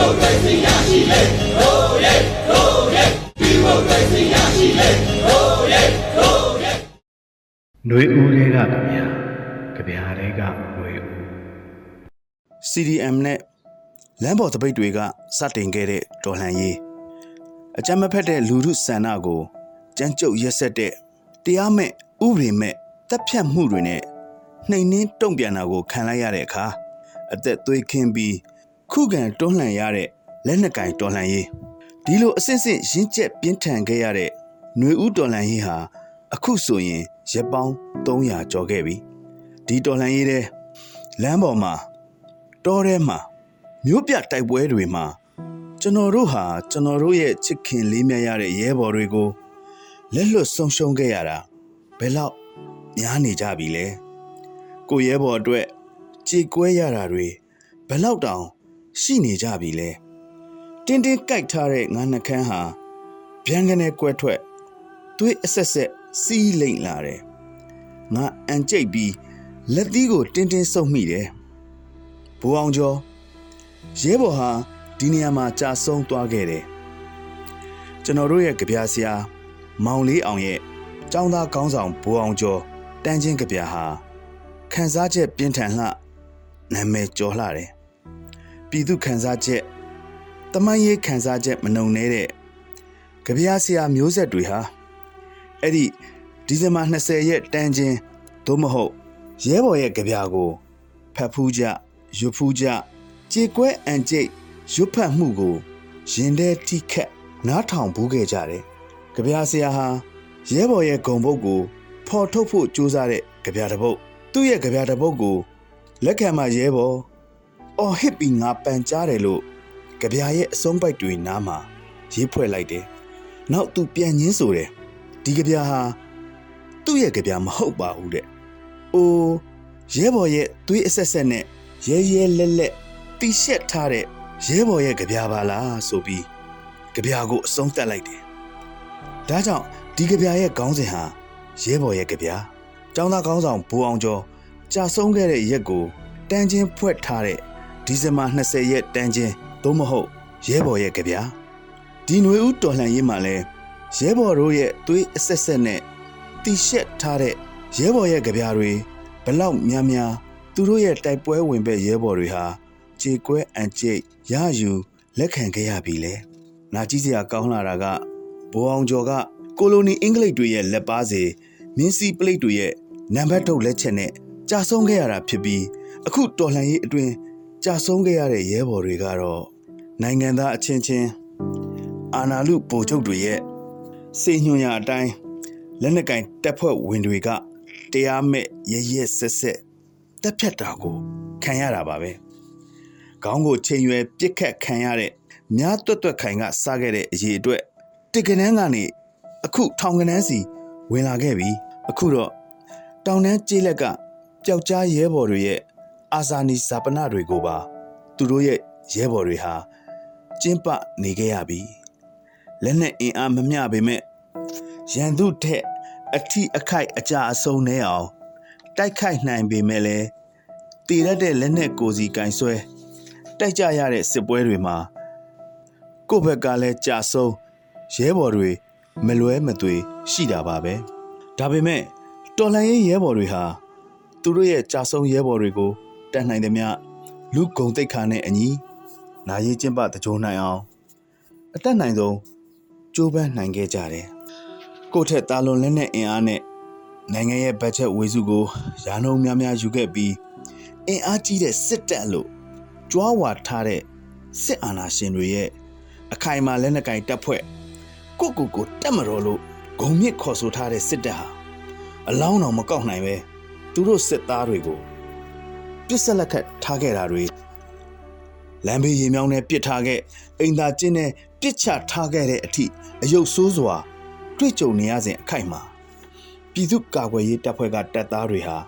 မိုကရေစီရရှိလေဟိုးရဲဟိုးရဲဒီမိုကရေစီရရှိလေဟိုးရဲဟိုးရဲနှွေဦးလေးကဗျာကြဗျာလေးကနှွေဦး CDM နဲ့လမ်းပေါ်တပိတ်တွေကစတင်ခဲ့တဲ့တော်လှန်ရေးအကြမ်းမဖက်တဲ့လူထုဆန္ဒကိုကြမ်းကြုတ်ရက်ဆက်တဲ့တရားမဲ့ဥပဒေမဲ့တပ်ဖြတ်မှုတွေနဲ့နှိမ်နင်းတုံ့ပြန်တာကိုခံလိုက်ရတဲ့အခါအသက်သွေးခင်းပြီး ခုခံတွန်းလှန်ရတဲ့လက်နက်ကင်တော်လှန်ရေးဒီလိုအစစ်စစ်ရင်းကျက်ပြင်းထန်ခဲ့ရတဲ့ຫນွေဦးတော်လှန်ရေးဟာအခုဆိုရင်ရက်ပေါင်း300ကျော်ခဲ့ပြီဒီတော်လှန်ရေးတဲ့လမ်းပေါ်မှာတောထဲမှာမြို့ပြတိုက်ပွဲတွေမှာကျွန်တော်တို့ဟာကျွန်တော်တို့ရဲ့ချစ်ခင်လေးမြတ်ရတဲ့ရဲဘော်တွေကိုလက်လွတ်ဆုံးရှုံးခဲ့ရတာဘယ်လောက်များနေကြပြီလဲကိုရဲဘော်အတွက်ကြေကွဲရတာတွေဘယ်လောက်တောင် ရှိနေကြပြီလဲတင်းတင်းကြိုက်ထားတဲ့ငါနှကန်းဟာဗျံကနေကွဲထွက်သွေးအဆက်ဆက်စီးလိမ့်လာတယ်ငါအန်ကျိတ်ပြီးလက်သီးကိုတင်းတင်းဆုပ်မိတယ်ဘူအောင်ကျော်ရဲဘော်ဟာဒီနေရာမှာကြာဆုံးသွားခဲ့တယ်ကျွန်တော်တို့ရဲ့ကြပြဆရာမောင်လေးအောင်ရဲ့ចောင်းသားကောင်းဆောင်ဘူအောင်ကျော်တန်းချင်းကြပြဟာခန်းစားချက်ပြင်းထန်လှနာမည်ကျော်လှတယ် ပြည်သူခန်းစားချက်တမန်ရေးခန်းစားချက်မနှုံနေတဲ့ကြပြဆရာမျိုးဆက်တွေဟာအဲ့ဒီဒီဇင်ဘာ20ရက်တန်းချင်းသို့မဟုတ်ရဲဘော်ရဲ့ကြပြကိုဖတ်ဖူးကြရွတ်ဖူးကြကြေကွဲအန်ကျိတ်ရွတ်ဖတ်မှုကိုရင်ထဲထိခက်နားထောင်ဘူးခဲ့ကြတယ်။ကြပြဆရာဟာရဲဘော်ရဲ့ဂုံပုတ်ကိုဖော်ထုတ်ဖို့ကြိုးစားတဲ့ကြပြတစ်ပုတ်သူ့ရဲ့ကြပြတစ်ပုတ်ကိုလက်ခံမှရဲဘော် အော်ဟစ်ပြီးငါပန်ကြားတယ်လို့ကြပြရဲ့အဆုံးပိုက်တွေနားမှာရေးဖွဲ့လိုက်တယ်။နောက်သူပြန်ညင်းဆိုတယ်ဒီကြပြဟာသူ့ရဲ့ကြပြမဟုတ်ပါဘူးတဲ့။အိုးရဲဘော်ရဲ့သွေးအဆက်ဆက်နဲ့ရဲရဲလက်လက်တီရှက်ထားတဲ့ရဲဘော်ရဲ့ကြပြာပါလားဆိုပြီးကြပြာကိုအဆုံးတက်လိုက်တယ်။ဒါကြောင့်ဒီကြပြာရဲ့ခေါင်းစဉ်ဟာရဲဘော်ရဲ့ကြပြာ။ကျောင်းသားခေါင်းဆောင်ဘူအောင်ကျော်ကြာဆုံးခဲ့တဲ့ရက်ကိုတန်းချင်းဖွက်ထားတဲ့ ဒီဇင်ဘာ20ရက်တန်းချင်းသို့မဟုတ်ရဲဘော်ရဲ့ကြပြာ။ဒီຫນွေဦးတော်လှန်ရေးမှာလဲရဲဘော်တို့ရဲ့သွေးအဆက်ဆက်နဲ့တီရှက်ထားတဲ့ရဲဘော်ရဲ့ကြပြာတွေဘလောက်များများသူတို့ရဲ့တိုက်ပွဲဝင်ပဲရဲဘော်တွေဟာခြေကွဲအန်ကျိတ်ရယူလက်ခံခဲ့ရပြီလေ။နာကြည့်စရာကောင်းလာတာကဘိုးအောင်ကျော်ကကိုလိုနီအင်္ဂလိပ်တွေရဲ့လက်ပါစီမြင်းစီပလိတ်တွေရဲ့နံပါတ်ထုတ်လက်ချက်နဲ့ကြာဆုံးခဲ့ရတာဖြစ်ပြီးအခုတော်လှန်ရေးအတွင်း ကြာဆုံးခဲ့ရတဲ့ရဲဘော်တွေကတော့နိုင်ငံသားအချင်းချင်းအာနာလူပိုချုပ်တွေရဲ့စေညွှန်ရအတိုင်းလက်နက်ကင်တပ်ဖွဲ့ဝင်တွေကတရားမဲ့ရရဲဆက်ဆက်တက်ဖြတ်တာကိုခံရတာပါပဲခေါင်းကိုချိန်ရွယ်ပြစ်ခတ်ခံရတဲ့မြားတွတ်တွတ်ခိုင်ကစားခဲ့တဲ့အရေးအတွက်တစ်ကနန်းကနေအခုထောင်ကနန်းစီဝင်လာခဲ့ပြီအခုတော့တောင်တန်းကျေးလက်ကပျောက်ကြားရဲဘော်တွေရဲ့ အာဇာနည်ဇာပနတွေကိုပါသူတို့ရဲ့ရဲဘော်တွေဟာကျင်းပနေခဲ့ရပြီလက်နဲ့အင်အားမမျှပေမဲ့ရန်သူထက်အထီးအခိုက်အကြအဆုံးနေအောင်တိုက်ခိုက်နိုင်ပေမဲ့လည်းတည်ရတဲ့လက်နဲ့ကိုစီကင်ဆွဲတိုက်ကြရတဲ့စစ်ပွဲတွေမှာကိုယ့်ဘက်ကလည်းကြာဆုံးရဲဘော်တွေမလွဲမသွေရှိတာပါပဲဒါပေမဲ့တော်လန်ရေးရဲဘော်တွေဟာသူတို့ရဲ့ကြာဆုံးရဲဘော်တွေကို တတ်နိုင်သမျှလူဂုံတိတ်ခါနဲ့အညီနာရေးကျင့်ပတကြိုးနိုင်အောင်အတက်နိုင်ဆုံးကြိုးပမ်းနိုင်ခဲ့ကြတယ်ကိုယ့်ထက်တာလွန်လက်နဲ့အင်အားနဲ့နိုင်ငံရဲ့ဘတ်ဂျက်ဝေစုကိုရာနှုန်းများများယူခဲ့ပြီးအင်အားကြီးတဲ့စစ်တပ်လို့ကြွားဝါထားတဲ့စစ်အာဏာရှင်တွေရဲ့အခိုင်အမာလက်နက်ကင်တပ်ဖွဲ့ကိုကိုကိုတက်မတော်လို့ဂုံမြစ်ခေါ်ဆိုထားတဲ့စစ်တပ်ဟာအလောင်းတော်မကောက်နိုင်ပဲသူတို့စစ်သားတွေကို ပြစ်ဆက်လက်ခတ်ထားခဲ့တာတွေလမ်းဘေးရေမြောင်းနဲ့ပစ်ထားခဲ့အိမ်သာကျင်းနဲ့ပစ်ချထားခဲ့တဲ့အထိအယုတ်ဆိုးစွာတွေ့ကြုံနေရစဉ်အခိုက်မှာပြည်သူ့ကာကွယ်ရေးတပ်ဖွဲ့ကတပ်သားတွေဟာ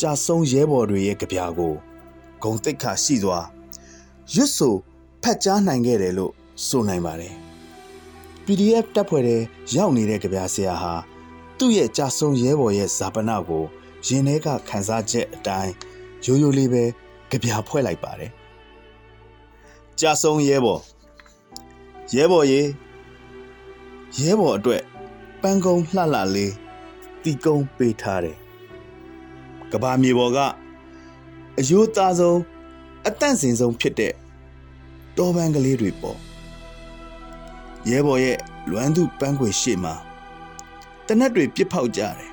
ကြာဆုံးရဲဘော်တွေရဲ့ကြပြာကိုဂုံတိတ်ခါရှိစွာရွတ်ဆိုဖတ်ကြားနိုင်ခဲ့တယ်လို့ဆိုနိုင်ပါတယ် PDF တပ်ဖွဲ့တဲ့ရောက်နေတဲ့ကြပြာဆရာဟာသူ့ရဲ့ကြာဆုံးရဲဘော်ရဲ့ဇာပနာကိုရင်ထဲကခန်းစားချက်အတိုင်း ရိုးရိုးလေးပဲကြပြာဖွဲ့လိုက်ပါတယ်ကြာဆုံးရဲဘော်ရဲဘော်ရေရဲဘော်အတွက်ပန်းကုံလှလှလေးတီကုံပေးထားတယ်ကဘာမြေပေါ်ကအယိုးသားဆုံးအတန့်စင်ဆုံးဖြစ်တဲ့တောပန်းကလေးတွေပေါ့ရဲဘော်ရဲ့လွမ်းသူပန်းခွေရှေ့မှာတနက်တွေပြစ်ဖောက်ကြတယ်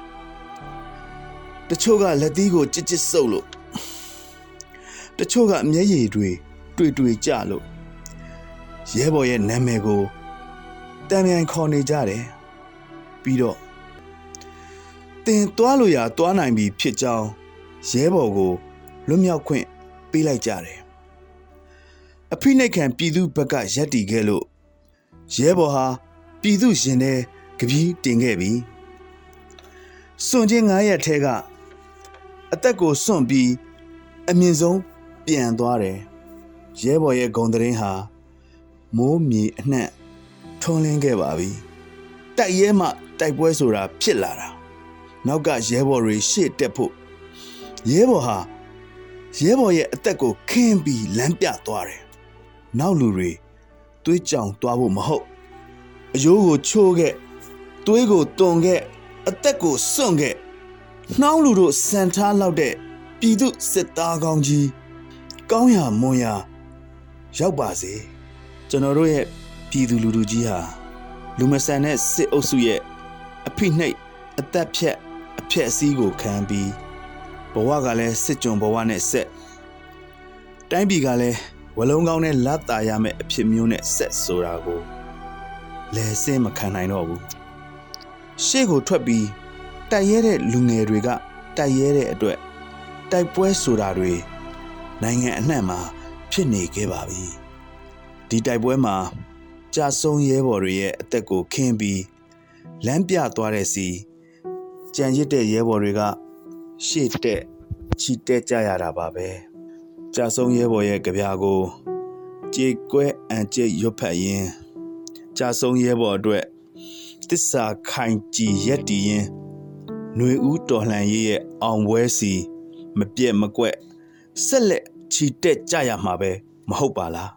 တချို့ကလက်သီးကိုကြစ်ကြစ်ဆုပ်လို့ တချို့ကမျက်ရည်တွေတွေ့တွေ့ကြလို့ရဲဘော်ရဲ့နာမည်ကိုတံမြန်ခေါ်နေကြတယ်ပြီးတော့တင်တွားလို့ရတွားနိုင်ပြီဖြစ်ကြောင်းရဲဘော်ကိုလွတ်မြောက်ခွင့်ပေးလိုက်ကြတယ်အဖိနှိတ်ခံပြည်သူဘက်ကရက်တီခဲ့လို့ရဲဘော်ဟာပြည်သူရှင်တဲ့ကပီးတင်ခဲ့ပြီစွန့်ချင်း9ရက်ထဲကအသက်ကိုစွန့်ပြီးအမြင့်ဆုံး ပြန်သွားတယ်ရဲဘော်ရဲ့ဂုံတရင်ဟာမိုးမြေအနှံ့ထွန်းလင်းခဲ့ပါပြီတိုက်ရဲမှတိုက်ပွဲဆိုတာဖြစ်လာတာနောက်ကရဲဘော်တွေရှေ့တက်ဖို့ရဲဘော်ဟာရဲဘော်ရဲ့အသက်ကိုခင်းပြီးလမ်းပြသွားတယ်နောက်လူတွေသွေးကြောင်သွားဖို့မဟုတ်အယိုးကိုချိုးခဲ့သွေးကိုတွန်ခဲ့အသက်ကိုစွန့်ခဲ့နှောင်းလူတို့စံထားလောက်တဲ့ပြည်သူစစ်သားကောင်းကြီး ကောင်းရာမွန်ရာရောက်ပါစေကျွန်တော်တို့ရဲ့ပြည်သူလူထုကြီးဟာလူမဆန်တဲ့စစ်အုပ်စုရဲ့အဖိနှိတ်အသက်ဖြတ်အဖြက်အစည်းကိုခံပြီးဘဝကလည်းစစ်ကြုံဘဝနဲ့ဆက်တိုင်းပြည်ကလည်းဝလုံးကောင်းနဲ့လက်တာရမယ့်အဖြစ်မျိုးနဲ့ဆက်ဆိုတာကိုလဲစင်းမခံနိုင်တော့ဘူးရှေ့ကိုထွက်ပြီးတိုက်ရဲတဲ့လူငယ်တွေကတိုက်ရဲတဲ့အတွက်တိုက်ပွဲဆိုတာတွေ နိုင်ငံအနှံ့မှာဖြစ်နေခဲ့ပါပြီဒီတိုက်ပွဲမှာကြာဆုံးရဲဘော်တွေရဲ့အသက်ကိုခင်းပြီးလမ်းပြသွားတဲ့စီကြံရစ်တဲ့ရဲဘော်တွေကရှေ့တက်ချီတက်ကြရတာပါပဲကြာဆုံးရဲဘော်ရဲ့ကြပြာကိုကြေကွဲအန်ကျိတ်ရွတ်ဖတ်ရင်းကြာဆုံးရဲဘော်အတွက်တစ္ဆာခိုင်ကြည်ရက်တည်ရင်ຫນွေဦးတော်လှန်ရေးရဲ့အောင်ပွဲစီ မပြက်မကွက်ဆက်လက် ချီတက်ကြရမှာပဲမဟုတ်ပါလား